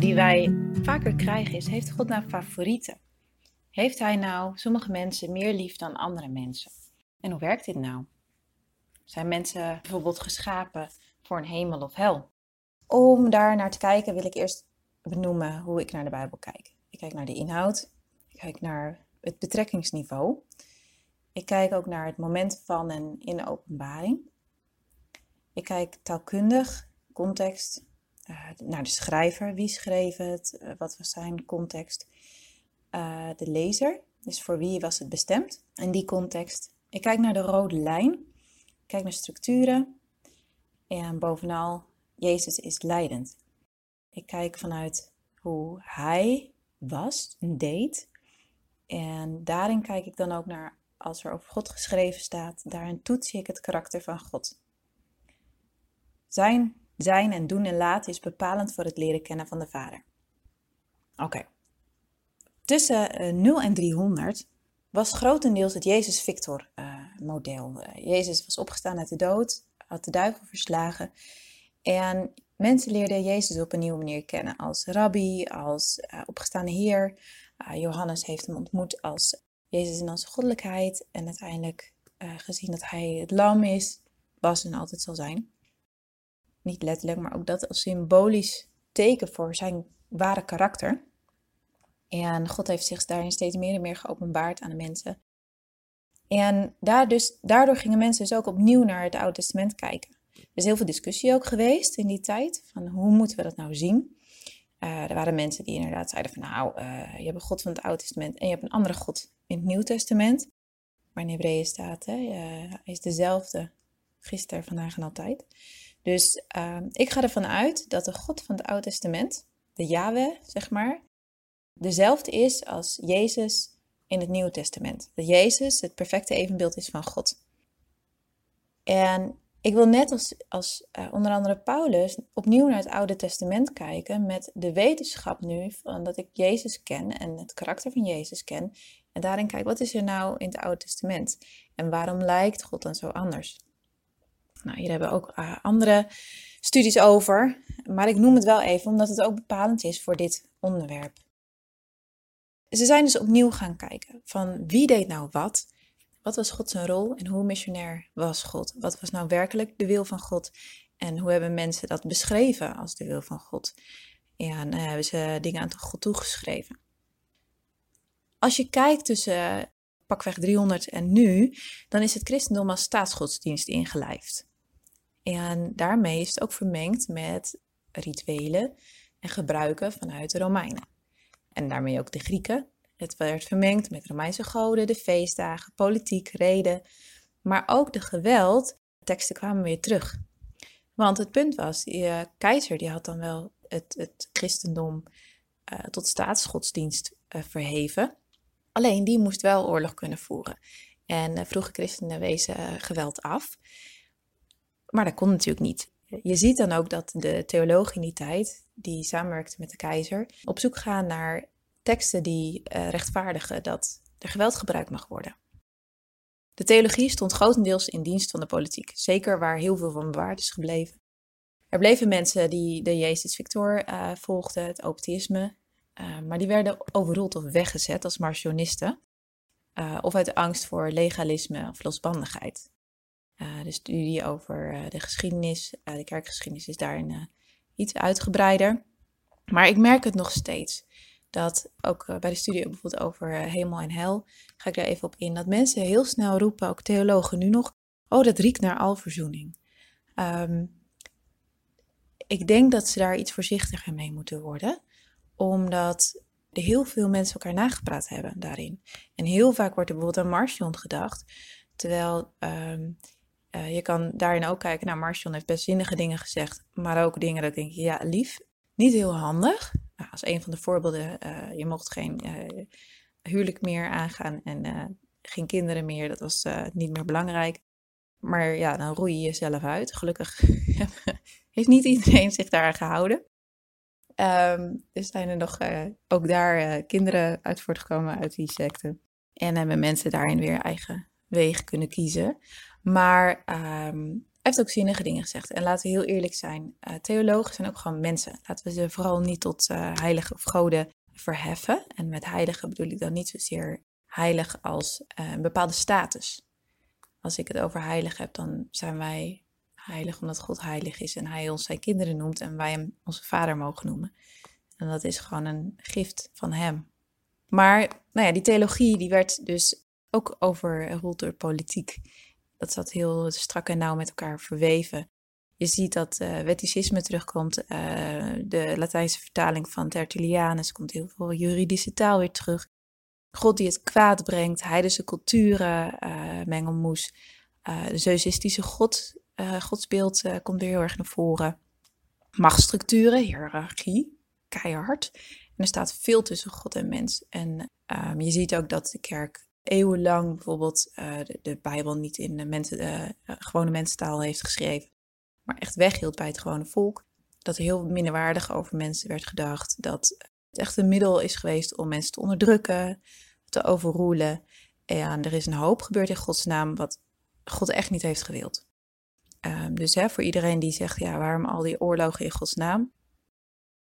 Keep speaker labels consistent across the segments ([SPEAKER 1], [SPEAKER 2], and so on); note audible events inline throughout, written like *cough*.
[SPEAKER 1] die wij vaker krijgen is: Heeft God nou favorieten? Heeft Hij nou sommige mensen meer lief dan andere mensen? En hoe werkt dit nou? Zijn mensen bijvoorbeeld geschapen voor een hemel of hel? Om daar naar te kijken wil ik eerst benoemen hoe ik naar de Bijbel kijk. Ik kijk naar de inhoud, ik kijk naar het betrekkingsniveau. Ik kijk ook naar het moment van en in de openbaring. Ik kijk taalkundig, context, uh, naar de schrijver, wie schreef het, uh, wat was zijn context. Uh, de lezer, dus voor wie was het bestemd in die context. Ik kijk naar de rode lijn, ik kijk naar structuren en bovenal, Jezus is leidend. Ik kijk vanuit hoe hij was en deed. En daarin kijk ik dan ook naar, als er over God geschreven staat, daarin toets ik het karakter van God. Zijn, zijn en doen en laten is bepalend voor het leren kennen van de Vader. Oké. Tussen 0 eh, en 300 was grotendeels het Jezus-Victor-model. Uh, uh, Jezus was opgestaan uit de dood, had de duivel verslagen. En mensen leerden Jezus op een nieuwe manier kennen als rabbi, als opgestaande Heer. Johannes heeft hem ontmoet als Jezus in onze goddelijkheid. En uiteindelijk gezien dat hij het lam is, was en altijd zal zijn niet letterlijk, maar ook dat als symbolisch teken voor zijn ware karakter. En God heeft zich daarin steeds meer en meer geopenbaard aan de mensen. En daar dus, daardoor gingen mensen dus ook opnieuw naar het Oude Testament kijken. Er is heel veel discussie ook geweest in die tijd, van hoe moeten we dat nou zien? Uh, er waren mensen die inderdaad zeiden van nou, uh, je hebt een God van het Oude Testament en je hebt een andere God in het Nieuw Testament. Maar in Hebreeën staat, uh, hij is dezelfde gisteren, vandaag en altijd. Dus uh, ik ga ervan uit dat de God van het Oude Testament, de Yahweh, zeg maar, dezelfde is als Jezus in het Nieuwe Testament. Dat Jezus het perfecte evenbeeld is van God. En ik wil net als, als uh, onder andere Paulus opnieuw naar het Oude Testament kijken met de wetenschap nu dat ik Jezus ken en het karakter van Jezus ken. En daarin kijk, wat is er nou in het Oude Testament? En waarom lijkt God dan zo anders? Nou, hier hebben we ook uh, andere studies over, maar ik noem het wel even omdat het ook bepalend is voor dit onderwerp. Ze zijn dus opnieuw gaan kijken van wie deed nou wat, wat was God zijn rol en hoe missionair was God? Wat was nou werkelijk de wil van God en hoe hebben mensen dat beschreven als de wil van God? En uh, hebben ze dingen aan God toegeschreven. Als je kijkt tussen pakweg 300 en nu, dan is het christendom als staatsgodsdienst ingelijfd. En daarmee is het ook vermengd met rituelen en gebruiken vanuit de Romeinen. En daarmee ook de Grieken. Het werd vermengd met Romeinse goden, de feestdagen, politiek, reden, maar ook de geweld. teksten kwamen weer terug. Want het punt was, die uh, keizer die had dan wel het, het christendom uh, tot staatsgodsdienst uh, verheven. Alleen die moest wel oorlog kunnen voeren. En vroege christenen wezen geweld af. Maar dat kon natuurlijk niet. Je ziet dan ook dat de theologen in die tijd, die samenwerkten met de keizer, op zoek gaan naar teksten die uh, rechtvaardigen dat er geweld gebruikt mag worden. De theologie stond grotendeels in dienst van de politiek, zeker waar heel veel van bewaard is gebleven. Er bleven mensen die de Jezus Victor uh, volgden, het optimisme, uh, maar die werden overroeld of weggezet als marcionisten, of uit angst voor legalisme of losbandigheid. Uh, de studie over uh, de geschiedenis, uh, de kerkgeschiedenis is daarin iets uitgebreider. Maar ik merk het nog steeds. Dat ook bij de studie bijvoorbeeld over hemel en hel, ga ik daar even op in. Dat mensen heel snel roepen, ook theologen nu nog, oh dat riekt naar alverzoening. Um, ik denk dat ze daar iets voorzichtiger mee moeten worden. Omdat er heel veel mensen elkaar nagepraat hebben daarin. En heel vaak wordt er bijvoorbeeld aan Marcion gedacht. Terwijl um, uh, je kan daarin ook kijken, nou Marcion heeft best zinnige dingen gezegd, maar ook dingen dat ik denk, ja lief, niet heel handig. Nou, als een van de voorbeelden, uh, je mocht geen uh, huwelijk meer aangaan en geen kinderen meer, dat was niet meer belangrijk. Maar ja, dan roei je jezelf uit. Gelukkig *laughs* heeft niet iedereen zich daar gehouden. Um, dus zijn er nog ook daar kinderen uit voortgekomen uit die secte. En hebben mensen daarin weer eigen wegen kunnen kiezen. Maar um, heeft ook zinnige dingen gezegd. En laten we heel eerlijk zijn, uh, theologen zijn ook gewoon mensen. Laten we ze vooral niet tot uh, heilige of goden verheffen. En met heilige bedoel ik dan niet zozeer heilig als uh, een bepaalde status. Als ik het over heilig heb, dan zijn wij heilig omdat God heilig is en hij ons zijn kinderen noemt en wij hem onze vader mogen noemen. En dat is gewoon een gift van hem. Maar nou ja, die theologie die werd dus ook overroeld door politiek. Dat zat heel strak en nauw met elkaar verweven. Je ziet dat uh, wetticisme terugkomt, uh, de Latijnse vertaling van Tertullianus, komt heel veel juridische taal weer terug. God die het kwaad brengt, heidense culturen, uh, mengelmoes. de zeusistische god, godsbeeld komt weer heel erg naar voren. Machtsstructuren, hiërarchie, keihard. En er staat veel tussen God en mens. En um, je ziet ook dat de kerk eeuwenlang bijvoorbeeld uh, de, de, Bijbel niet in mensen, de uh, gewone mensentaal heeft geschreven, maar echt weghield bij het gewone volk. Dat er heel minderwaardig over mensen werd gedacht. Dat het echt een middel is geweest om mensen te onderdrukken, te overroelen. En er is een hoop gebeurd in Gods naam wat God echt niet heeft gewild. Um, dus hè, voor iedereen die zegt, ja, waarom al die oorlogen in Gods naam?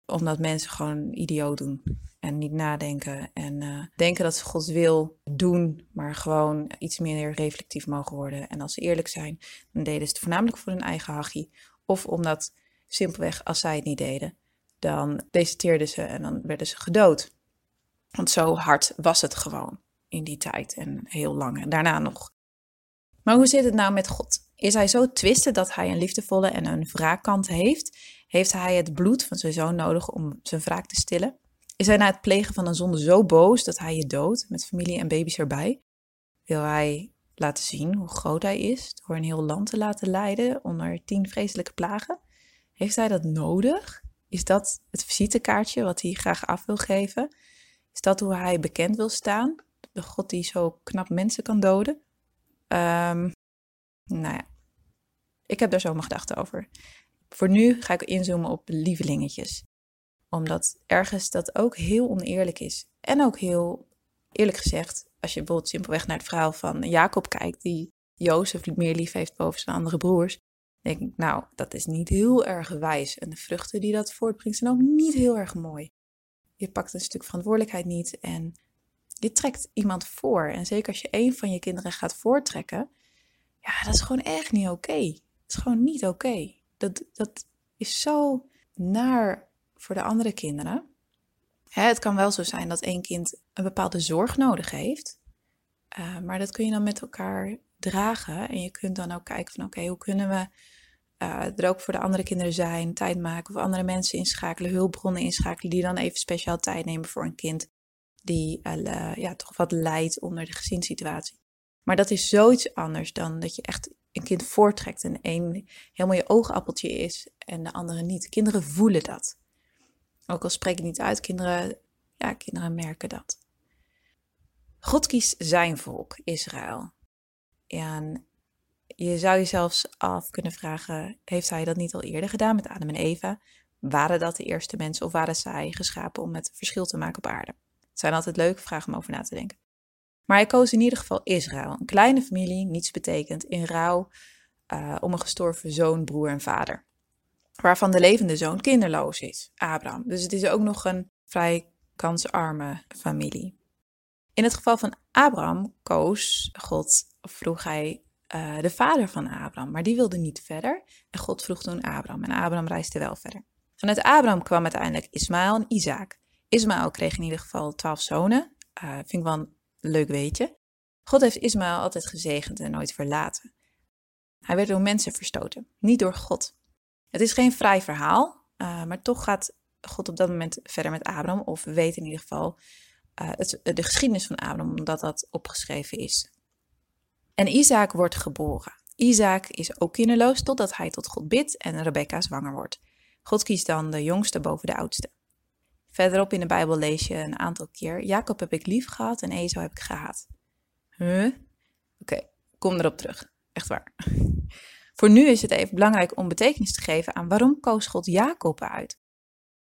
[SPEAKER 1] Omdat mensen gewoon idioot doen en niet nadenken. En uh, denken dat ze Gods wil doen, maar gewoon iets meer reflectief mogen worden. En als ze eerlijk zijn, dan deden ze het voornamelijk voor hun eigen hachie. Of omdat simpelweg, als zij het niet deden, dan deserteerden ze en dan werden ze gedood. Want zo hard was het gewoon in die tijd en heel lang en daarna nog. Maar hoe zit het nou met God? Is hij zo twisten dat hij een liefdevolle en een wraakkant heeft? Heeft hij het bloed van zijn zoon nodig om zijn wraak te stillen? Is hij na het plegen van een zonde zo boos dat hij je doodt, met familie en baby's erbij? Wil hij laten zien hoe groot hij is door een heel land te laten lijden onder tien vreselijke plagen? Heeft hij dat nodig? Is dat het visitekaartje wat hij graag af wil geven? Is dat hoe hij bekend wil staan? De God die zo knap mensen kan doden? Um, nou ja, ik heb daar zo mijn gedachten over. Voor nu ga ik inzoomen op lievelingetjes. Omdat ergens dat ook heel oneerlijk is. En ook heel eerlijk gezegd, als je bijvoorbeeld simpelweg naar het verhaal van Jacob kijkt, die Jozef meer lief heeft boven zijn andere broers, denk ik, nou, dat is niet heel erg wijs. En de vruchten die dat voortbrengt zijn ook niet heel erg mooi. Je pakt een stuk verantwoordelijkheid niet en je trekt iemand voor. En zeker als je een van je kinderen gaat voortrekken, ja, dat is gewoon echt niet oké. Het is gewoon niet oké. Dat, dat is zo naar voor de andere kinderen. Het kan wel zo zijn dat één kind een bepaalde zorg nodig heeft. Uh, maar dat kun je dan met elkaar dragen. En je kunt dan ook kijken van oké, hoe kunnen we uh, er ook voor de andere kinderen zijn, tijd maken of andere mensen inschakelen, hulpbronnen inschakelen die dan even speciaal tijd nemen voor een kind die uh, ja, toch wat lijdt onder de gezinssituatie. Maar dat is zoiets anders dan dat je echt een kind voortrekt en één helemaal je oogappeltje is en de andere niet. Kinderen voelen dat. Ook al spreek ik niet uit, kinderen, ja, kinderen merken dat. God kiest zijn volk, Israël. En je zou jezelf af kunnen vragen, heeft hij dat niet al eerder gedaan met Adam en Eva? Waren dat de eerste mensen of waren zij geschapen om het verschil te maken op aarde? Het zijn altijd leuke vragen om over na te denken. Maar hij koos in ieder geval Israël, een kleine familie, niets betekent, in rouw uh, om een gestorven zoon, broer en vader. Waarvan de levende zoon kinderloos is, Abraham. Dus het is ook nog een vrij kansarme familie. In het geval van Abraham koos God, vroeg hij uh, de vader van Abraham, maar die wilde niet verder. En God vroeg toen Abraham en Abraham reisde wel verder. Vanuit Abraham kwam uiteindelijk Ismaël en Isaac. Ismaël kreeg in ieder geval twaalf zonen. Uh, vind ik wel een leuk weetje. God heeft Ismaël altijd gezegend en nooit verlaten. Hij werd door mensen verstoten, niet door God. Het is geen vrij verhaal, uh, maar toch gaat God op dat moment verder met Abraham, of we weten in ieder geval het, de geschiedenis van Abraham, omdat dat opgeschreven is. En Isaac wordt geboren. Isaac is ook kinderloos totdat hij tot God bidt en Rebecca zwanger wordt. God kiest dan de jongste boven de oudste. Verderop in de Bijbel lees je een aantal keer: Jacob heb ik lief gehad en Ezo heb ik gehaat. Huh? Oké, kom erop terug. Echt waar. Voor nu is het even belangrijk om betekenis te geven aan waarom koos God Jacob uit.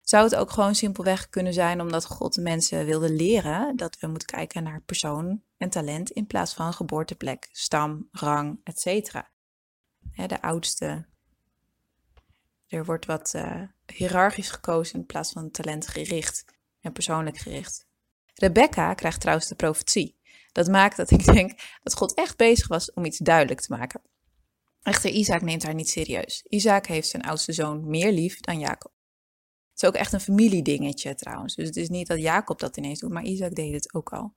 [SPEAKER 1] Zou het ook gewoon simpelweg kunnen zijn omdat God mensen wilde leren dat we moeten kijken naar persoon en talent in plaats van geboorteplek, stam, rang, etc. de oudste. Er wordt wat uh, hiërarchisch gekozen in plaats van talentgericht en persoonlijk gericht. Rebecca krijgt trouwens de profetie. Dat maakt dat ik denk dat God echt bezig was om iets duidelijk te maken. Echter, Isaac neemt haar niet serieus. Isaac heeft zijn oudste zoon meer lief dan Jacob. Het is ook echt een familiedingetje trouwens. Dus het is niet dat Jacob dat ineens doet, maar Isaac deed het ook al.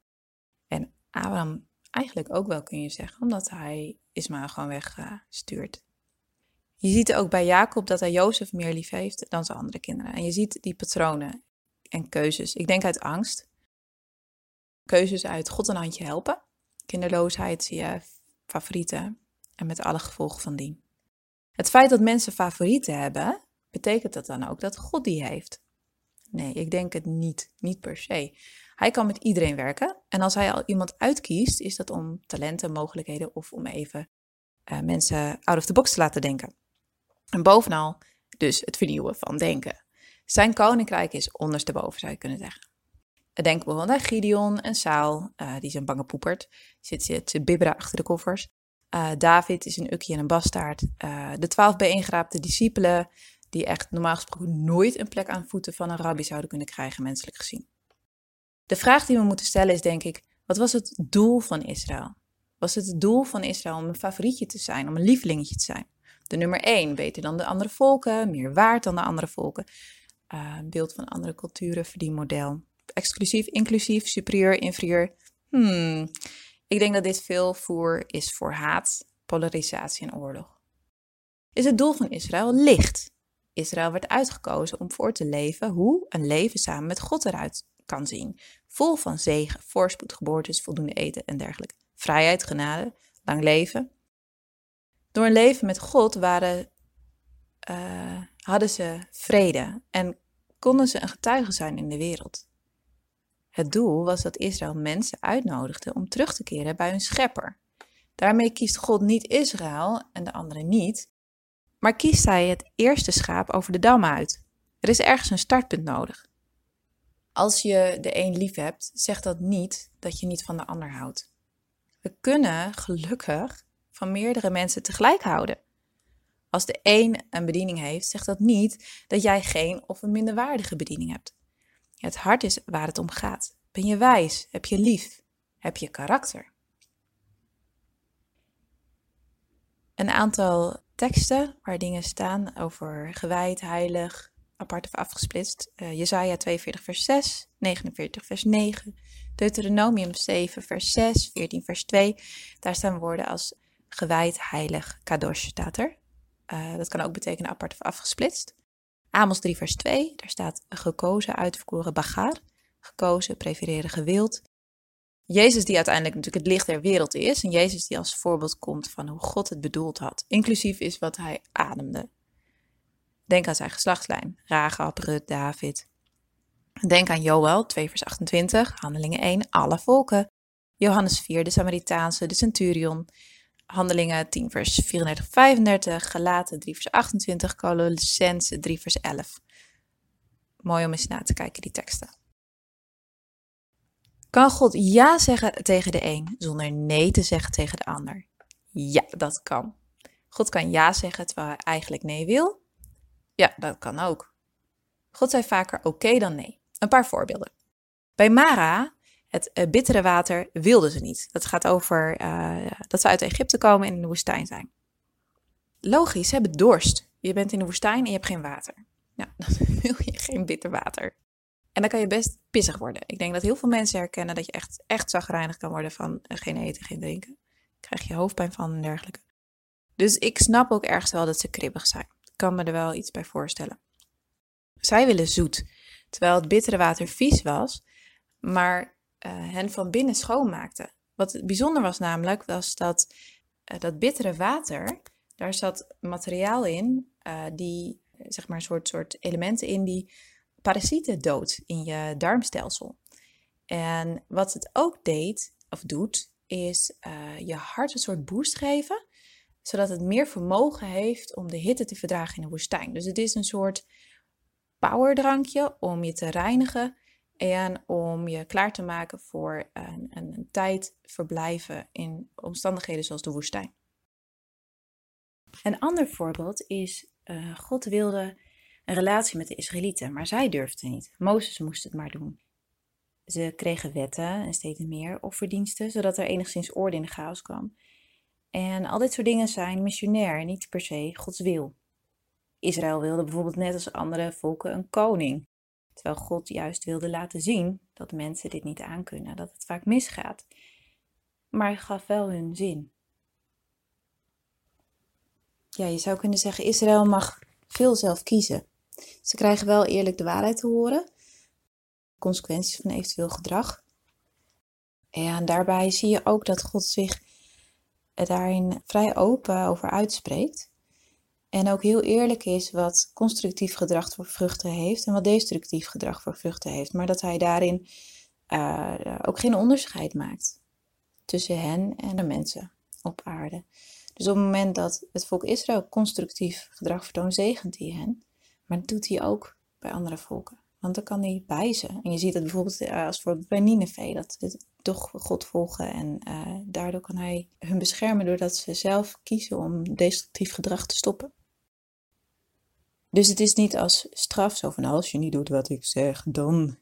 [SPEAKER 1] En Abraham eigenlijk ook wel kun je zeggen, omdat hij Ismaël gewoon wegstuurt. je ziet ook bij Jacob dat hij Jozef meer lief heeft dan zijn andere kinderen. En je ziet die patronen en keuzes. Ik denk uit angst. Keuzes uit God een handje helpen. Kinderloosheid je favorieten en met alle gevolgen van dien. Het feit dat mensen favorieten hebben, betekent dat dan ook dat God die heeft? Nee, ik denk het niet. Niet per se. Hij kan met iedereen werken. En als hij al iemand uitkiest, is dat om talenten, mogelijkheden of om even uh, mensen out of the box te laten denken. En bovenal dus het vernieuwen van denken. Zijn koninkrijk is ondersteboven, zou je kunnen zeggen. Denk bijvoorbeeld aan Gideon en Saul, uh, die zijn bange poepert. Zit, zit te bibberen achter de koffers. Uh, David is een ukje en een bastaard. Uh, de twaalf bijeengeraapte discipelen, die echt normaal gesproken nooit een plek aan voeten van een rabbi zouden kunnen krijgen, menselijk gezien. De vraag die we moeten stellen is denk ik, wat was het doel van Israël? Was het het doel van Israël om een favorietje te zijn, om een lievelingetje te zijn? De nummer één, beter dan de andere volken, meer waard dan de andere volken. Uh, beeld van andere culturen, verdienmodel. Exclusief, inclusief, superieur, inferieur. Hmm, ik denk dat dit veel voer is voor haat, polarisatie en oorlog. Is het doel van Israël licht? Israël werd uitgekozen om voor te leven hoe een leven samen met God eruit kan zien. Vol van zegen, voorspoed, geboortes, voldoende eten en dergelijke. Vrijheid, genade, lang leven. Door een leven met God waren, uh, hadden ze vrede en konden ze een getuige zijn in de wereld. Het doel was dat Israël mensen uitnodigde om terug te keren bij hun schepper. Daarmee kiest God niet Israël en de anderen niet, maar kiest hij het eerste schaap over de dam uit. Er is ergens een startpunt nodig. Als je de een lief hebt, zegt dat niet dat je niet van de ander houdt. We kunnen gelukkig van meerdere mensen tegelijk houden. Als de een een bediening heeft, zegt dat niet dat jij geen of een minderwaardige bediening hebt. Het hart is waar het om gaat. Ben je wijs? Heb je lief? Heb je karakter? Een aantal teksten waar dingen staan over gewijd, heilig, apart of afgesplitst. Uh, Jezaja 42 vers 6, 49 vers 9, Deuteronomium 7 vers 6, 14 vers 2. Daar staan woorden als gewijd, heilig, kadosh staat er. Uh, dat kan ook betekenen apart of afgesplitst. Amos 3 vers 2, daar staat gekozen, uitverkoren, bagar. Gekozen, prefereren, gewild. Jezus die uiteindelijk natuurlijk het licht der wereld is. En Jezus die als voorbeeld komt van hoe God het bedoeld had. Inclusief is wat hij ademde. Denk aan zijn geslachtslijn. Rahab, Rut, David. Denk aan Joel 2 vers 28, Handelingen 1, alle volken. Johannes 4, de Samaritaanse, de centurion. Handelingen 10 vers 34, 35, Galaten 3 vers 28, Colossense 3 vers 11. Mooi om eens na te kijken, die teksten. Kan God ja zeggen tegen de een zonder nee te zeggen tegen de ander? Ja, dat kan. God kan ja zeggen terwijl hij eigenlijk nee wil. Ja, dat kan ook. God zei vaker oké dan nee. Een paar voorbeelden. Bij Mara, het uh, bittere water, wilden ze niet. Dat gaat over uh, dat ze uit Egypte komen en in de woestijn zijn. Logisch, ze hebben dorst. Je bent in de woestijn en je hebt geen water. Nou, *laughs* dan wil je geen bitter water. En dan kan je best pissig worden. Ik denk dat heel veel mensen herkennen dat je echt, echt zagrijnig kan worden van uh, geen eten, geen drinken. Krijg je hoofdpijn van en dergelijke. Dus ik snap ook ergens wel dat ze kribbig zijn. Ik kan me er wel iets bij voorstellen. Zij willen zoet, terwijl het bittere water vies was, maar hen van binnen schoonmaakte. Wat bijzonder was namelijk, was dat uh, dat bittere water, daar zat materiaal in, uh, die, zeg maar, een soort, soort elementen in die parasieten dood in je darmstelsel. En wat het ook deed, of doet, is je hart een soort boost geven, zodat het meer vermogen heeft om de hitte te verdragen in de woestijn. Dus het is een soort powerdrankje om je te reinigen en om je klaar te maken voor een, een, tijd verblijven in omstandigheden zoals de woestijn. Een ander voorbeeld is, uh, God wilde een relatie met de Israëlieten, maar zij durfden niet. Mozes moest het maar doen. Ze kregen wetten en steeds meer offerdiensten, zodat er enigszins orde in de chaos kwam. En al dit soort dingen zijn missionair, niet per se Gods wil. Israël wilde bijvoorbeeld net als andere volken een koning, terwijl God juist wilde laten zien dat mensen dit niet aankunnen, dat het vaak misgaat. Maar hij gaf wel hun zin. Ja, je zou kunnen zeggen, Israël mag veel zelf kiezen. Ze krijgen wel eerlijk de waarheid te horen, consequenties van eventueel gedrag. En daarbij zie je ook dat God zich daarin vrij open over uitspreekt. En ook heel eerlijk is wat constructief gedrag voor vruchten heeft en wat destructief gedrag voor vruchten heeft. Maar dat hij daarin uh, ook geen onderscheid maakt tussen hen en de mensen op aarde. Dus op het moment dat het volk Israël constructief gedrag vertoont, zegent hij hen. Maar dat doet hij ook bij andere volken. Want dan kan hij wijzen. En je ziet het bijvoorbeeld eh, als voor bij Nineveh, dat ze toch God volgen. En uh, daardoor kan hij hun beschermen doordat ze zelf kiezen om destructief gedrag te stoppen. Dus het is niet als straf, zo van als je niet doet wat ik zeg, dan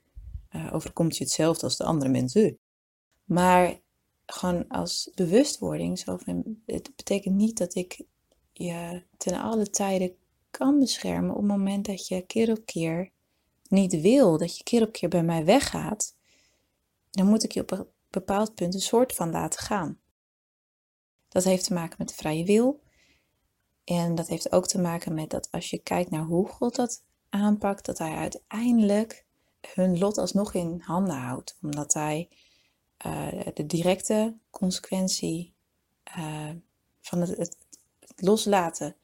[SPEAKER 1] uh, overkomt je hetzelfde als de andere mensen. Maar gewoon als bewustwording, zo van, het betekent niet dat ik je ten alle tijden kan beschermen op het moment dat je keer op keer niet wil, dat je keer op keer bij mij weggaat, dan moet ik je op een bepaald punt een soort van laten gaan. Dat heeft te maken met de vrije wil. En dat heeft ook te maken met dat als je kijkt naar hoe God dat aanpakt, dat hij uiteindelijk hun lot alsnog in handen houdt. Omdat hij uh, de directe consequentie uh, van het, het, loslaten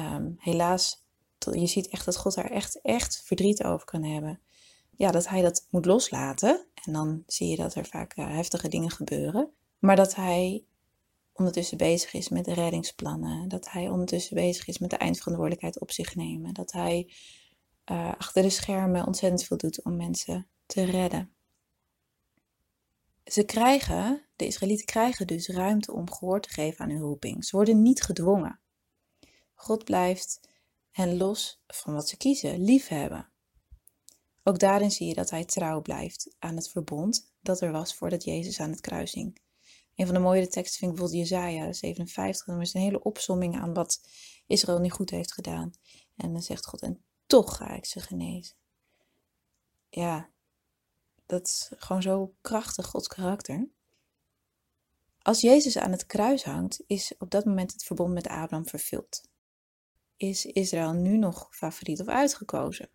[SPEAKER 1] um, helaas je ziet echt dat God daar echt, echt verdriet over kan hebben. Ja, dat hij dat moet loslaten. En dan zie je dat er vaak uh, heftige dingen gebeuren. Maar dat hij ondertussen bezig is met de reddingsplannen. Dat hij ondertussen bezig is met de eindverantwoordelijkheid op zich nemen. Dat hij uh, achter de schermen ontzettend veel doet om mensen te redden. Ze krijgen, de Israëlieten krijgen dus ruimte om gehoor te geven aan hun roeping. Ze worden niet gedwongen. God blijft hen los van wat ze kiezen, liefhebben. Ook daarin zie je dat hij trouw blijft aan het verbond dat er was voordat Jezus aan het kruis hing. Een van de mooie teksten vind ik bijvoorbeeld Jezaja 57. Dat is een hele opsomming aan wat Israël niet goed heeft gedaan. En dan zegt God, en toch ga ik ze genezen. Ja, dat is gewoon zo krachtig, Gods karakter. Als Jezus aan het kruis hangt, is op dat moment het verbond met Abraham vervuld is Israël nu nog favoriet of uitgekozen?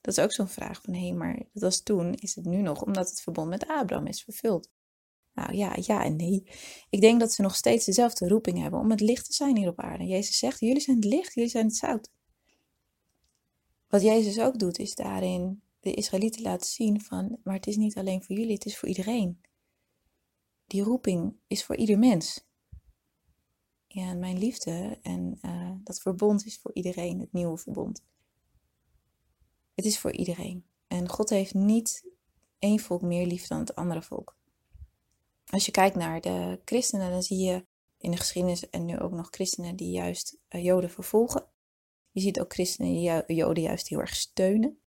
[SPEAKER 1] Dat is ook zo'n vraag van hé, maar dat was toen, is het nu nog omdat het verbond met Abraham is vervuld? Nou ja, ja en nee. Ik denk dat ze nog steeds dezelfde roeping hebben om het licht te zijn hier op aarde. Jezus zegt, jullie zijn het licht, jullie zijn het zout. Wat Jezus ook doet, is daarin de Israëlieten laten zien van, maar het is niet alleen voor jullie, het is voor iedereen. Die roeping is voor ieder mens. Ja, mijn liefde en uh, dat verbond is voor iedereen, het nieuwe verbond. Het is voor iedereen. En God heeft niet één volk meer lief dan het andere volk. Als je kijkt naar de christenen, dan zie je in de geschiedenis en nu ook nog christenen die juist uh, Joden vervolgen. Je ziet ook christenen die Joden juist heel erg steunen.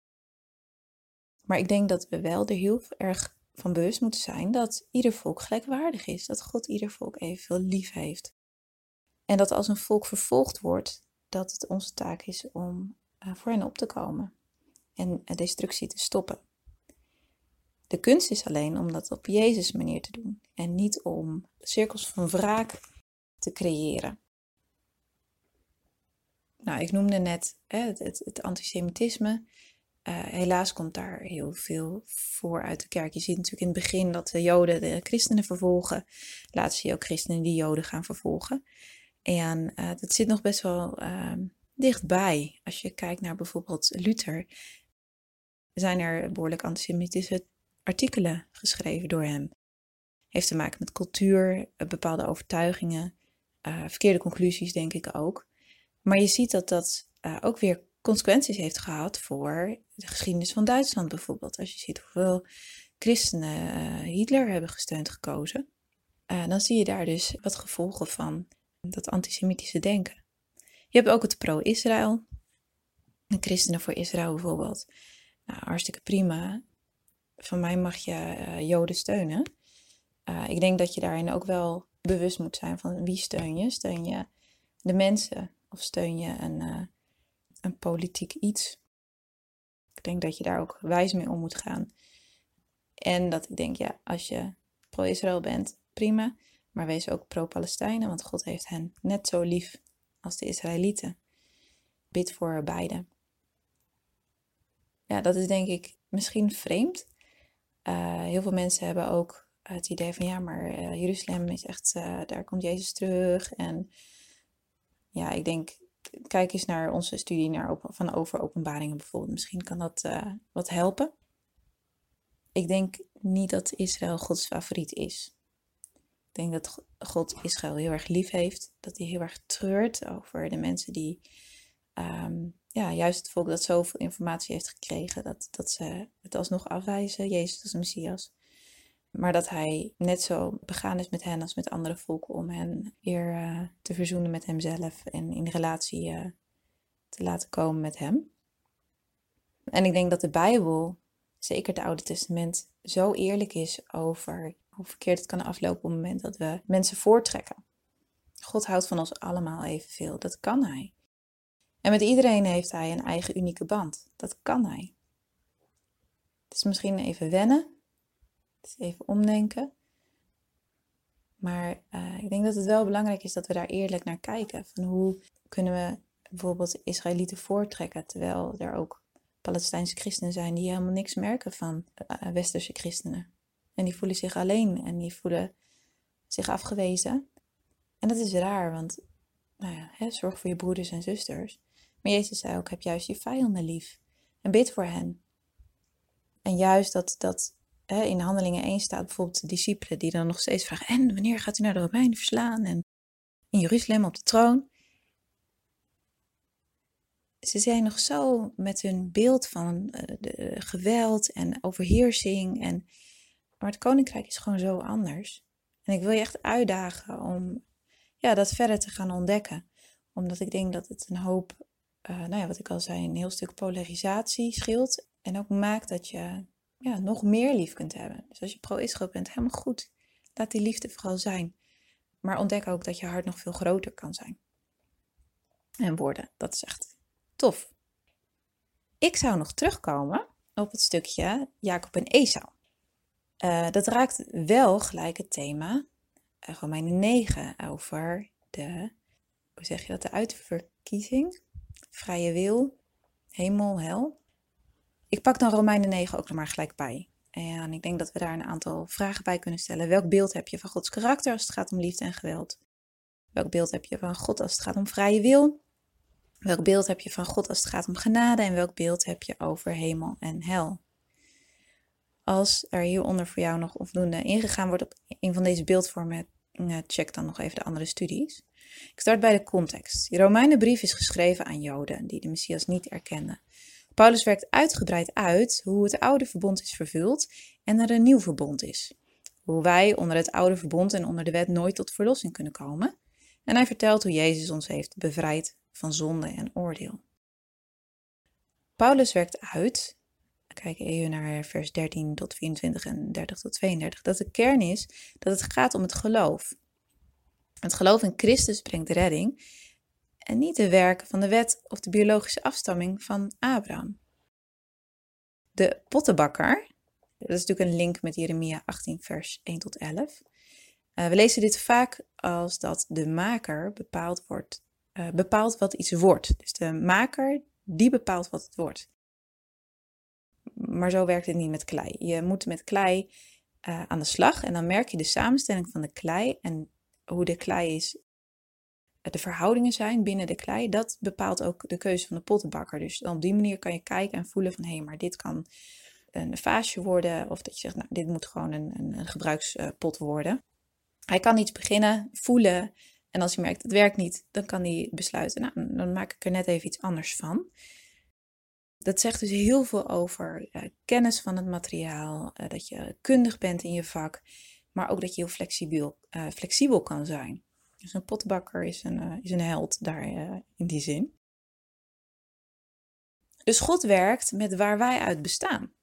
[SPEAKER 1] Maar ik denk dat we wel er heel erg van bewust moeten zijn dat ieder volk gelijkwaardig is. Dat God ieder volk evenveel lief heeft. En dat als een volk vervolgd wordt, dat het onze taak is om uh, voor hen op te komen en destructie te stoppen. De kunst is alleen om dat op Jezus manier te doen en niet om cirkels van wraak te creëren. Nou, ik noemde net hè, het, het, antisemitisme. Uh, helaas komt daar heel veel voor uit de kerk. Je ziet natuurlijk in het begin dat de Joden de christenen vervolgen. Later zie je ook christenen die Joden gaan vervolgen. En uh, dat zit nog best wel uh, dichtbij. Als je kijkt naar bijvoorbeeld Luther, zijn er behoorlijk antisemitische artikelen geschreven door hem. Heeft te maken met cultuur, eh, bepaalde overtuigingen, uh, verkeerde conclusies denk ik ook. Maar je ziet dat dat uh, ook weer consequenties heeft gehad voor de geschiedenis van Duitsland bijvoorbeeld. Als je ziet hoeveel christenen Hitler hebben gesteund gekozen, dan zie je daar dus wat gevolgen van dat antisemitische denken. Je hebt ook het pro-Israël. De christenen voor Israël bijvoorbeeld. Nou, hartstikke prima. Van mij mag je uh, Joden steunen. Uh, ik denk dat je daarin ook wel bewust moet zijn van wie steun je. Steun je de mensen of steun je een, uh, een politiek iets? Ik denk dat je daar ook wijs mee om moet gaan. En dat ik denk, ja, als je pro-Israël bent, prima. Maar wees ook pro-Palestijnen, want God heeft hen net zo lief als de Israëlieten. Bid voor beide. Ja, dat is denk ik misschien vreemd. Uh, heel veel mensen hebben ook het idee van ja, maar uh, Jeruzalem is echt, daar komt Jezus terug. En ja, ik denk, kijk eens naar onze studie naar, van over openbaringen bijvoorbeeld. Misschien kan dat wat helpen. Ik denk niet dat Israël Gods favoriet is. Ik denk dat God Israël heel erg lief heeft. Dat hij heel erg treurt over de mensen die, um, ja, juist het volk dat zoveel informatie heeft gekregen, dat, dat ze het alsnog afwijzen, Jezus als Messias. Maar dat hij net zo begaan is met hen als met andere volken om hen weer uh, te verzoenen met hemzelf en in relatie uh, te laten komen met hem. En ik denk dat de Bijbel, zeker het Oude Testament, zo eerlijk is over hoe verkeerd het kan aflopen op het moment dat we mensen voortrekken. God houdt van ons allemaal evenveel, dat kan Hij. En met iedereen heeft Hij een eigen unieke band, dat kan Hij. Het is misschien even wennen, het is even omdenken. Maar uh, ik denk dat het wel belangrijk is dat we daar eerlijk naar kijken. Van hoe kunnen we bijvoorbeeld Israëlieten voortrekken, terwijl er ook Palestijnse christenen zijn die helemaal niks merken van uh, westerse christenen. En die voelen zich alleen en die voelen zich afgewezen. En dat is raar, want nou ja, hè, zorg voor je broeders en zusters. Maar Jezus zei ook, heb juist je vijanden lief en bid voor hen. En juist dat, dat hè, in Handelingen 1 staat bijvoorbeeld de discipelen die dan nog steeds vragen, en wanneer gaat u naar de Romeinen verslaan? En in Jeruzalem op de troon. Ze zijn nog zo met hun beeld van uh, de, geweld en overheersing en maar het koninkrijk is gewoon zo anders. En ik wil je echt uitdagen om ja, dat verder te gaan ontdekken. Omdat ik denk dat het een hoop, uh, nou ja, wat ik al zei, een heel stuk polarisatie scheelt. En ook maakt dat je ja, nog meer lief kunt hebben. Dus als je pro-Israël bent, helemaal goed. Laat die liefde vooral zijn. Maar ontdek ook dat je hart nog veel groter kan zijn. En worden, dat is echt tof. Ik zou nog terugkomen op het stukje Jacob en Esau. Uh, dat raakt wel gelijk het thema uh, Romeinen 9 over de, hoe zeg je dat, de uitverkiezing, vrije wil, hemel, hel. Ik pak dan Romeinen 9 ook nog maar gelijk bij. En ik denk dat we daar een aantal vragen bij kunnen stellen. Welk beeld heb je van Gods karakter als het gaat om liefde en geweld? Welk beeld heb je van God als het gaat om vrije wil? Welk beeld heb je van God als het gaat om genade? En welk beeld heb je over hemel en hel? Als er hieronder voor jou nog onvoldoende ingegaan wordt op een van deze beeldvormen, eh, check dan nog even de andere studies. Ik start bij de context. De Romeinenbrief is geschreven aan Joden die de Messias niet erkenden. Paulus werkt uitgebreid uit hoe het oude verbond is vervuld en er een nieuw verbond is. Hoe wij onder het oude verbond en onder de wet nooit tot verlossing kunnen komen. En hij vertelt hoe Jezus ons heeft bevrijd van zonde en oordeel. Paulus werkt uit kijk even naar vers 13 tot 24 en 30 tot 32, dat de kern is dat het gaat om het geloof. Het geloof in Christus brengt redding en niet de werken van de wet of de biologische afstamming van Abraham. De pottenbakker, dat is natuurlijk een link met Jeremia 18 vers 1 tot 11. Uh, we lezen dit vaak als dat de maker bepaald, wordt, uh, bepaalt wat iets wordt. Dus de maker die bepaalt wat het wordt maar zo werkt het niet met klei. Je moet met klei uh, aan de slag en dan merk je de samenstelling van de klei en hoe de klei is, de verhoudingen zijn binnen de klei. Dat bepaalt ook de keuze van de pottenbakker. Dus op die manier kan je kijken en voelen van hé, hey, maar dit kan een vaasje worden of dat je zegt, nou, dit moet gewoon een, een, een gebruikspot worden. Hij kan iets beginnen, voelen en als hij merkt het werkt niet, dan kan hij besluiten, nou, dan maak ik er net even iets anders van. Dat zegt dus heel veel over uh, kennis van het materiaal, uh, dat je kundig bent in je vak, maar ook dat je heel flexibel, uh, flexibel kan zijn. Dus een potbakker is een, uh, is een held daar uh, in die zin. Dus God werkt met waar wij uit bestaan.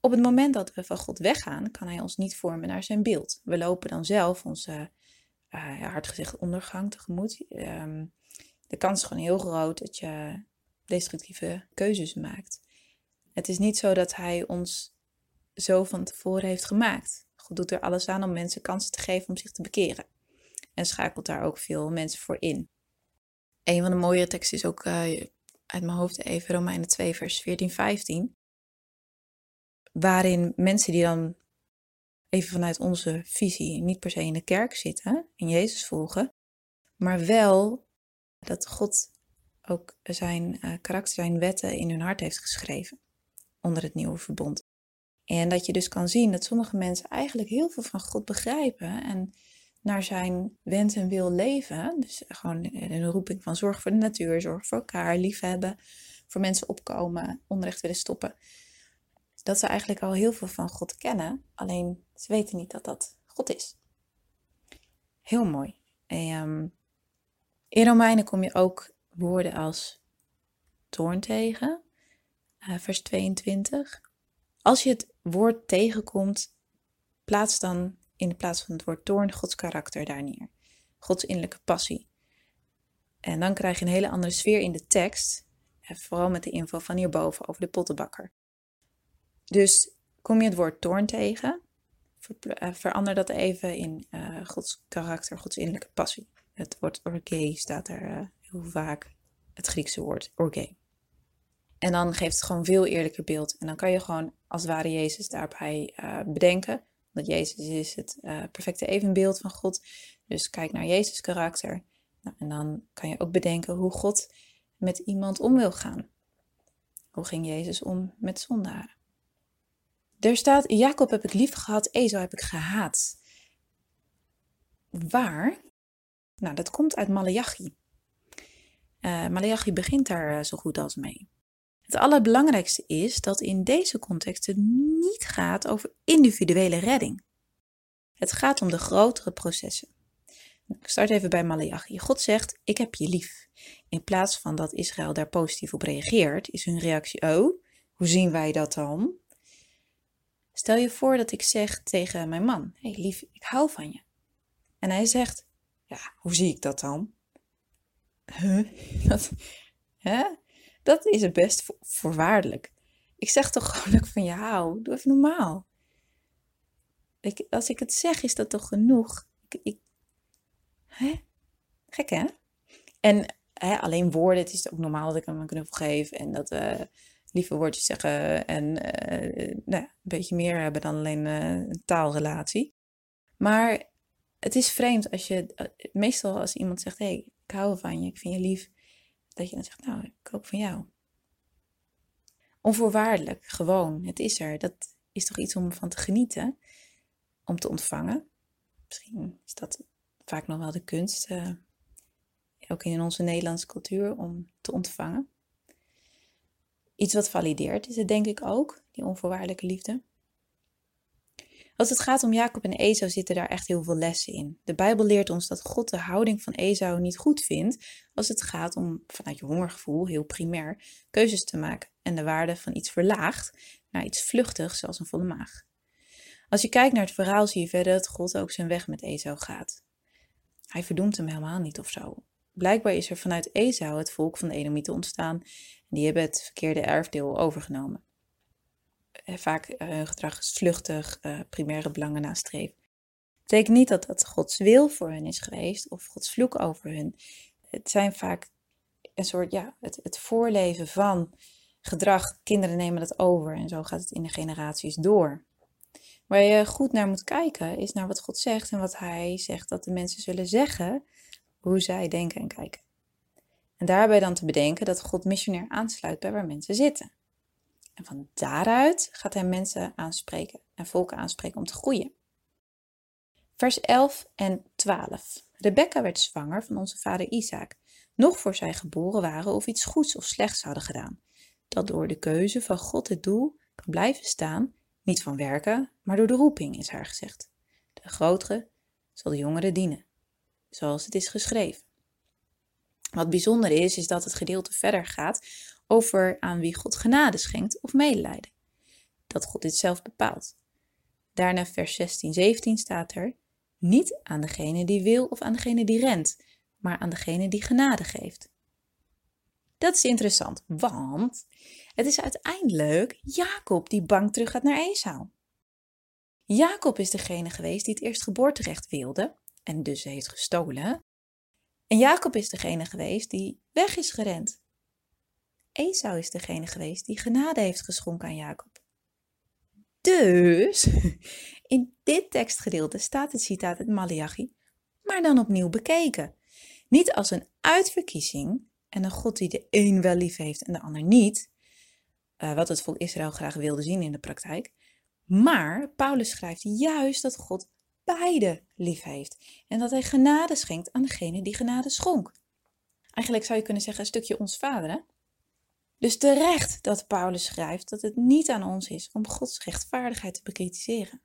[SPEAKER 1] Op het moment dat we van God weggaan, kan Hij ons niet vormen naar zijn beeld. We lopen dan zelf onze, hard gezegd, ondergang tegemoet. Um, de kans is gewoon heel groot dat je destructieve keuzes maakt. Het is niet zo dat Hij ons zo van tevoren heeft gemaakt. God doet er alles aan om mensen kansen te geven om zich te bekeren. En schakelt daar ook veel mensen voor in. Een van de mooie teksten is ook uh, uit mijn hoofd even Romeinen 2, vers 14, 15. Waarin mensen die dan even vanuit onze visie niet per se in de kerk zitten, in Jezus volgen, maar wel dat God ook zijn uh, karakter, zijn wetten in hun hart heeft geschreven onder het nieuwe verbond. En dat je dus kan zien dat sommige mensen eigenlijk heel veel van God begrijpen en naar zijn wens en wil leven. Dus gewoon een roeping van zorg voor de natuur, zorg voor elkaar, liefhebben, voor mensen opkomen, onrecht willen stoppen. Dat ze eigenlijk al heel veel van God kennen, alleen ze weten niet dat dat God is. Heel mooi. En, um, in Romeinen kom je ook woorden als toorn tegen, uh, vers 22. Als je het woord tegenkomt, plaats dan in de plaats van het woord toorn Gods karakter daar neer. Gods innerlijke passie. En dan krijg je een hele andere sfeer in de tekst. En vooral met de info van hierboven over de pottenbakker. Dus kom je het woord toorn tegen, eh, verander dat even in uh, Gods karakter, Gods innerlijke passie. Het woord orge staat er uh, heel vaak, het Griekse woord orge. En dan geeft het gewoon veel eerlijker beeld. En dan kan je gewoon als ware Jezus daarbij bedenken. Want Jezus is het uh, perfecte evenbeeld van God. Dus kijk naar Jezus' karakter. Nou, en dan kan je ook bedenken hoe God met iemand om wil gaan. Hoe ging Jezus om met zondaren? Er staat, Jacob heb ik lief gehad, Ezo heb ik gehaat. Waar? Nou, dat komt uit Malachi. Uh, begint daar zo goed als mee. Het allerbelangrijkste is dat in deze context het niet gaat over individuele redding. Het gaat om de grotere processen. Ik start even bij Malachi. God zegt: Ik heb je lief. In plaats van dat Israël daar positief op reageert, is hun reactie: Oh, hoe zien wij dat dan? Stel je voor dat ik zeg tegen mijn man: hey, lief, ik hou van je. En hij zegt: Ja, hoe zie ik dat dan? Huh? *laughs* Dat, hè? Dat is het best voorwaardelijk. Ik zeg toch *laughs* gewoon van je hou. Doe even normaal. Als ik het zeg, is dat toch genoeg? Ik, ik, hè? Gek hè? En hè, alleen woorden, het is ook normaal dat ik hem een knuffel geef en dat we lieve woordjes zeggen en uh, nou, een beetje meer hebben dan alleen uh, een taalrelatie. Maar het is vreemd als je, eh, meestal als iemand zegt, hé, hey, ik hou van je, ik vind je lief, dat je dan zegt, nou, ik ook van jou. Onvoorwaardelijk, gewoon, het is er. Dat is toch iets om van te genieten, om te ontvangen. Misschien is dat vaak nog wel de kunst, uh, ook in onze Nederlandse cultuur, om te ontvangen. Iets wat valideert is het denk ik ook, die onvoorwaardelijke liefde. Als het gaat om Jacob en Esau zitten daar echt heel veel lessen in. De Bijbel leert ons dat God de houding van Esau niet goed vindt als het gaat om vanuit je hongergevoel, heel primair, keuzes te maken en de waarde van iets verlaagt naar iets vluchtigs zoals een volle maag. Als je kijkt naar het verhaal zie je verder dat God ook zijn weg met Esau gaat. Hij verdoemt hem helemaal niet of zo. Blijkbaar is er vanuit Esau het volk van de Edomieten ontstaan en die hebben het verkeerde erfdeel overgenomen. Eh, vaak hun gedrag is vluchtig, uh, primaire belangen nastreven. Het betekent niet dat dat Gods wil voor hen is geweest of Gods vloek over hun. Het zijn vaak een soort, ja, het, het voorleven van gedrag. Kinderen nemen dat over en zo gaat het in de generaties door. Waar je goed naar moet kijken is naar wat God zegt en wat Hij zegt dat de mensen zullen zeggen, hoe zij denken en kijken. En daarbij dan te bedenken dat God missionair aansluit bij waar mensen zitten. En van daaruit gaat hij mensen aanspreken en volken aanspreken om te groeien. Vers 11 en 12. Rebecca werd zwanger van onze vader Isaac, nog voor zij geboren waren of iets goeds of slechts hadden gedaan, dat door de keuze van God het doel kan blijven staan, niet van werken, maar door de roeping, is haar gezegd. De grotere zal de jongere dienen. zoals het is geschreven. Wat bijzonder is, is dat het gedeelte verder gaat over aan wie God genade schenkt of medelijden. Dat God dit zelf bepaalt. Daarna vers 16, 17 staat er, niet aan degene die wil of aan degene die rent, maar aan degene die genade geeft. Dat is interessant, want het is uiteindelijk Jacob die bang terug gaat naar Esau. Jacob is degene geweest die het eerst geboorterecht wilde en dus heeft gestolen. En Jacob is degene geweest die weg is gerend. Esau is degene geweest die genade heeft geschonken aan Jacob. Dus *laughs* in dit tekstgedeelte staat het citaat uit Malachi, maar dan opnieuw bekeken. Niet als een uitverkiezing en een God die de een wel lief heeft en de ander niet, uh, wat het volk Israël graag wilde zien in de praktijk. Maar Paulus schrijft juist dat God beide lief heeft en dat hij genade schenkt aan degene die genade schonk. Eigenlijk zou je kunnen zeggen een stukje ons vader. Dus terecht dat Paulus schrijft dat het niet aan ons is om Gods rechtvaardigheid te bekritiseren.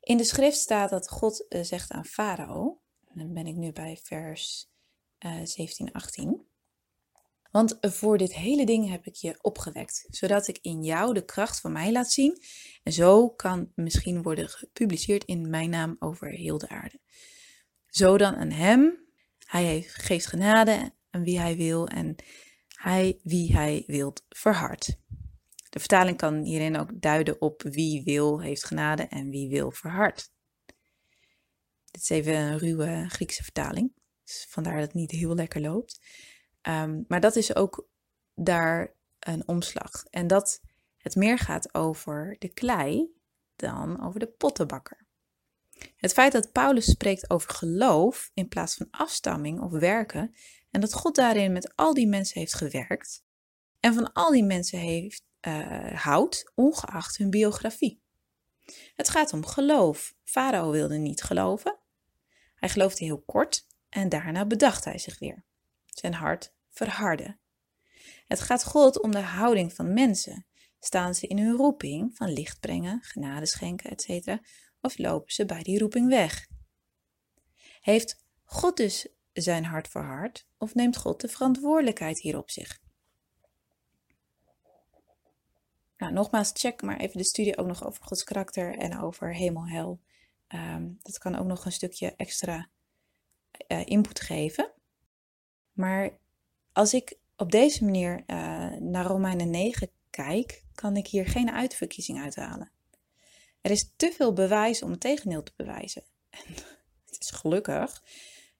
[SPEAKER 1] In de schrift staat dat God uh, zegt aan Farao, en dan ben ik nu bij vers uh, 17, 18. Want voor dit hele ding heb ik je opgewekt, zodat ik in jou de kracht van mij laat zien. En zo kan misschien worden gepubliceerd in mijn naam over heel de aarde. Zo dan aan hem, hij geeft genade aan wie hij wil en hij wie hij wilt verhardt. De vertaling kan hierin ook duiden op wie wil heeft genade en wie wil verhardt. Dit is even een ruwe Griekse vertaling, dus vandaar dat het niet heel lekker loopt. Ehm, maar dat is ook daar een omslag. En dat het meer gaat over de klei dan over de pottenbakker. Het feit dat Paulus spreekt over geloof in plaats van afstamming of werken en dat God daarin met al die mensen heeft gewerkt en van al die mensen heeft, uh, houdt, ongeacht hun biografie. Het gaat om geloof. Farao wilde niet geloven. Hij geloofde heel kort en daarna bedacht hij zich weer. Zijn hart verharden. Het gaat God om de houding van mensen. Staan ze in hun roeping van licht brengen, genade schenken, etc. Of lopen ze bij die roeping weg? Heeft God dus zijn hart verhard of neemt God de verantwoordelijkheid hier op zich? Nou, nogmaals, check maar even de studie ook nog over Gods karakter en over hemel-hel. Ehm, dat kan ook nog een stukje extra uh, input geven. Maar als ik op deze manier uh, naar Romeinen 9 kijk, kan ik hier geen uitverkiezing uithalen. Er is te veel bewijs om het tegendeel te bewijzen. En *laughs* het is gelukkig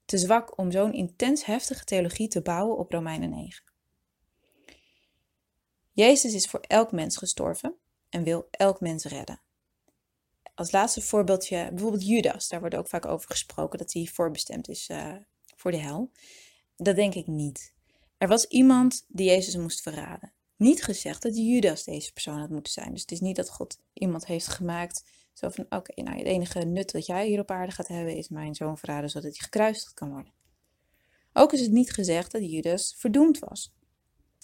[SPEAKER 1] te zwak om zo'n intens heftige theologie te bouwen op Romeinen 9. Jezus is voor elk mens gestorven en wil elk mens redden. Als laatste voorbeeldje, bijvoorbeeld Judas, daar wordt ook vaak over gesproken dat hij voorbestemd is uh, voor de hel. Dat denk ik niet. Er was iemand die Jezus moest verraden. Niet gezegd dat Judas deze persoon had moeten zijn. Dus het is niet dat God iemand heeft gemaakt. Zo van: oké, nou het enige nut dat jij hier op aarde gaat hebben is mijn zoon verraden zodat hij gekruisigd kan worden. Ook is het niet gezegd dat Judas verdoemd was.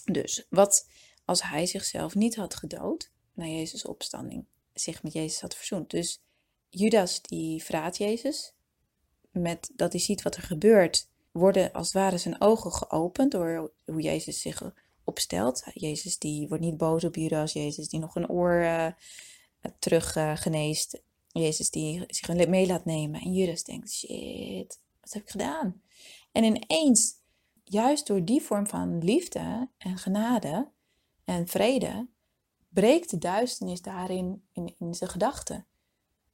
[SPEAKER 1] Dus wat als hij zichzelf niet had gedood na Jezus' opstanding, zich met Jezus had verzoend. Dus Judas die verraadt Jezus, met dat hij ziet wat er gebeurt worden als het ware zijn ogen geopend door hoe Jezus zich opstelt. Jezus die wordt niet boos op Judas, Jezus die nog een oor uh, terug uh, geneest. Jezus die zich mee laat nemen. En Judas denkt, shit, wat heb ik gedaan? En ineens, juist door die vorm van liefde en genade en vrede, breekt de duisternis daarin in, in zijn gedachten.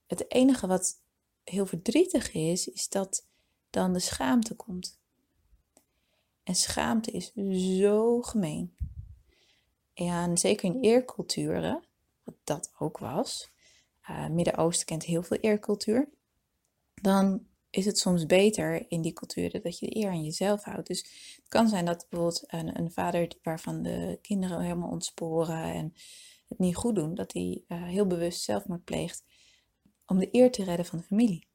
[SPEAKER 1] Het enige wat heel verdrietig is, is dat dan de schaamte komt. En schaamte is zo gemeen. En zeker in eerculturen, wat dat ook was, uh, Midden-Oosten kent heel veel eercultuur, dan is het soms beter in die culturen dat je de eer aan jezelf houdt. Dus het kan zijn dat bijvoorbeeld een, een vader waarvan de kinderen helemaal ontsporen en het niet goed doen, dat hij uh, heel bewust zelfmoord pleegt om de eer te redden van de familie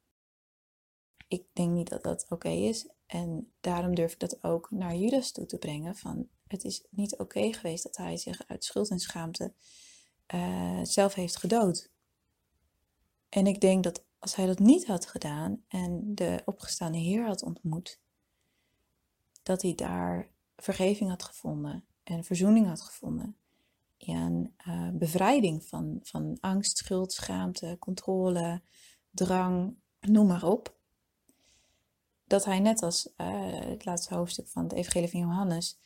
[SPEAKER 1] ik denk niet dat dat oké is. En daarom durf ik dat ook naar Judas toe te brengen. Van het is niet oké geweest dat hij zich uit schuld en schaamte uh, zelf heeft gedood. En ik denk dat als hij dat niet had gedaan en de opgestaande Heer had ontmoet, dat hij daar vergeving had gevonden en verzoening had gevonden. En uh, bevrijding van, van angst, schuld, schaamte, controle, drang, noem maar op. Dat hij net als uh, het laatste hoofdstuk van het Evangelie van Johannes,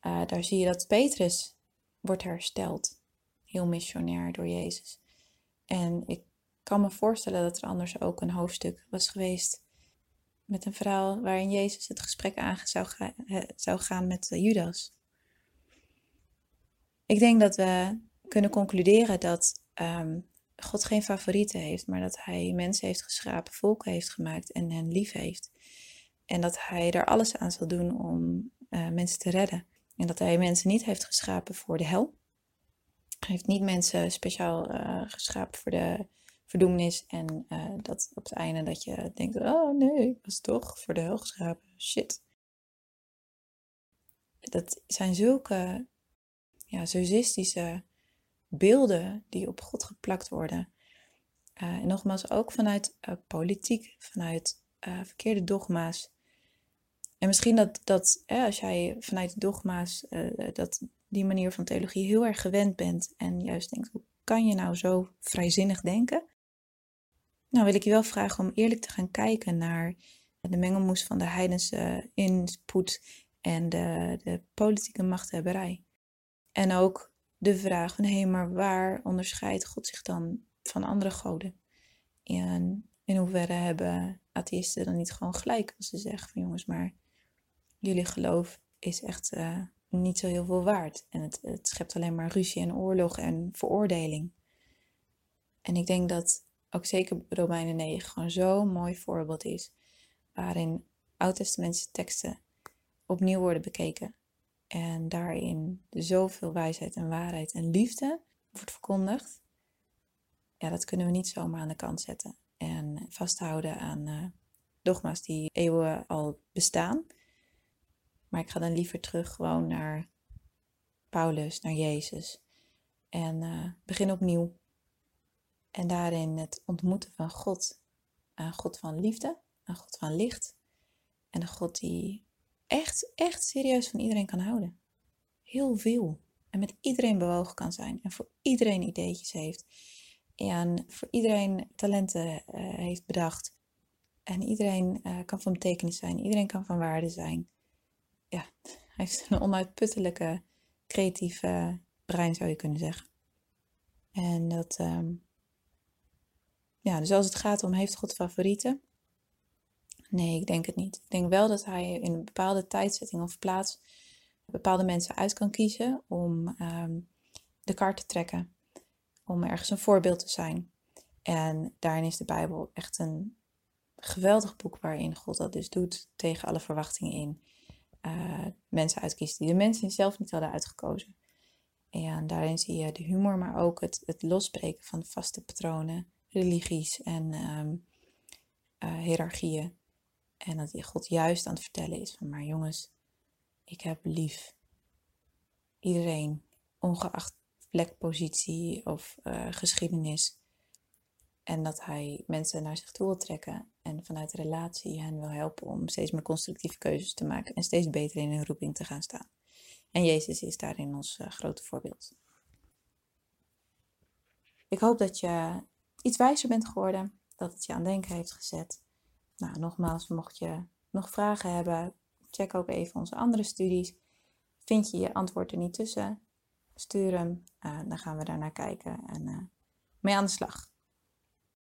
[SPEAKER 1] daar zie je dat Petrus wordt hersteld. Heel missionair door Jezus. En ik kan me voorstellen dat er anders ook een hoofdstuk was geweest met een verhaal waarin Jezus het gesprek aan zou, zou gaan met Judas. Ik denk dat we kunnen concluderen dat um, God geen favorieten heeft, maar dat Hij mensen heeft geschapen, volken heeft gemaakt en hen lief heeft. En dat Hij er alles aan zal doen om uh, mensen te redden. En dat Hij mensen niet heeft geschapen voor de hel. Heeft niet mensen speciaal uh, geschapen voor de verdoemenis. En uh, dat op het einde dat je denkt, oh nee, ik was toch voor de hel geschapen. Shit. Dat zijn zulke ja, beelden die op God geplakt worden. Uh, en nogmaals, ook vanuit politiek, vanuit verkeerde dogma's. En misschien dat, dat als jij vanuit dogma's, dat die manier van theologie heel erg gewend bent en juist denkt, hoe kan je nou zo vrijzinnig denken? Nou wil ik je wel vragen om eerlijk te gaan kijken naar de mengelmoes van de heidense input en de, de politieke machthebberij. En ook de vraag van, hé, maar waar onderscheidt God zich dan van andere goden? En in hoeverre hebben atheïsten dan niet gewoon gelijk als ze zeggen van, jongens, maar jullie geloof is echt uh, niet zo heel veel waard. En het, het schept alleen maar ruzie en oorlog en veroordeling. En ik denk dat ook zeker Romeinen 9 gewoon zo'n mooi voorbeeld is. Waarin oud-testamentse teksten opnieuw worden bekeken. En daarin zoveel wijsheid en waarheid en liefde wordt verkondigd. Ja, dat kunnen we niet zomaar aan de kant zetten. En vasthouden aan uh, dogma's die eeuwen al bestaan. Maar ik ga dan liever terug gewoon naar Paulus, naar Jezus. En uh, begin opnieuw. En daarin het ontmoeten van God. Een God van liefde, een God van licht. En een God die echt, echt serieus van iedereen kan houden. Heel veel. En met iedereen bewogen kan zijn. En voor iedereen ideetjes heeft. En voor iedereen talenten uh, heeft bedacht. En iedereen uh, kan van betekenis zijn. Iedereen kan van waarde zijn. Hij heeft een onuitputtelijke creatieve brein zou je kunnen zeggen. En dat, um, ja, dus als het gaat om heeft God favorieten, Nee, ik denk het niet. Ik denk wel dat hij in een bepaalde tijdzetting of plaats bepaalde mensen uit kan kiezen om ehm, de kaart te trekken, om ergens een voorbeeld te zijn. En daarin is de Bijbel echt een geweldig boek waarin God dat dus doet tegen alle verwachtingen in. Uh, mensen uitkiest die de mensen zelf niet hadden uitgekozen. En daarin zie je de humor, maar ook het, het losbreken van vaste patronen, religies en um, hiërarchieën. En dat God juist aan het vertellen is van, maar jongens, ik heb lief. Iedereen, ongeacht plek, positie of uh, geschiedenis. En dat hij mensen naar zich toe wil trekken en vanuit de relatie hen wil helpen om steeds meer constructieve keuzes te maken en steeds beter in hun roeping te gaan staan. En Jezus is daarin ons uh, grote voorbeeld. Ik hoop dat je iets wijzer bent geworden, dat het je aan denken heeft gezet. Nou, nogmaals, mocht je nog vragen hebben, check ook even onze andere studies. Vind je je antwoord er niet tussen? Stuur hem, uh, dan gaan we daar naar kijken en uh, mee aan de slag.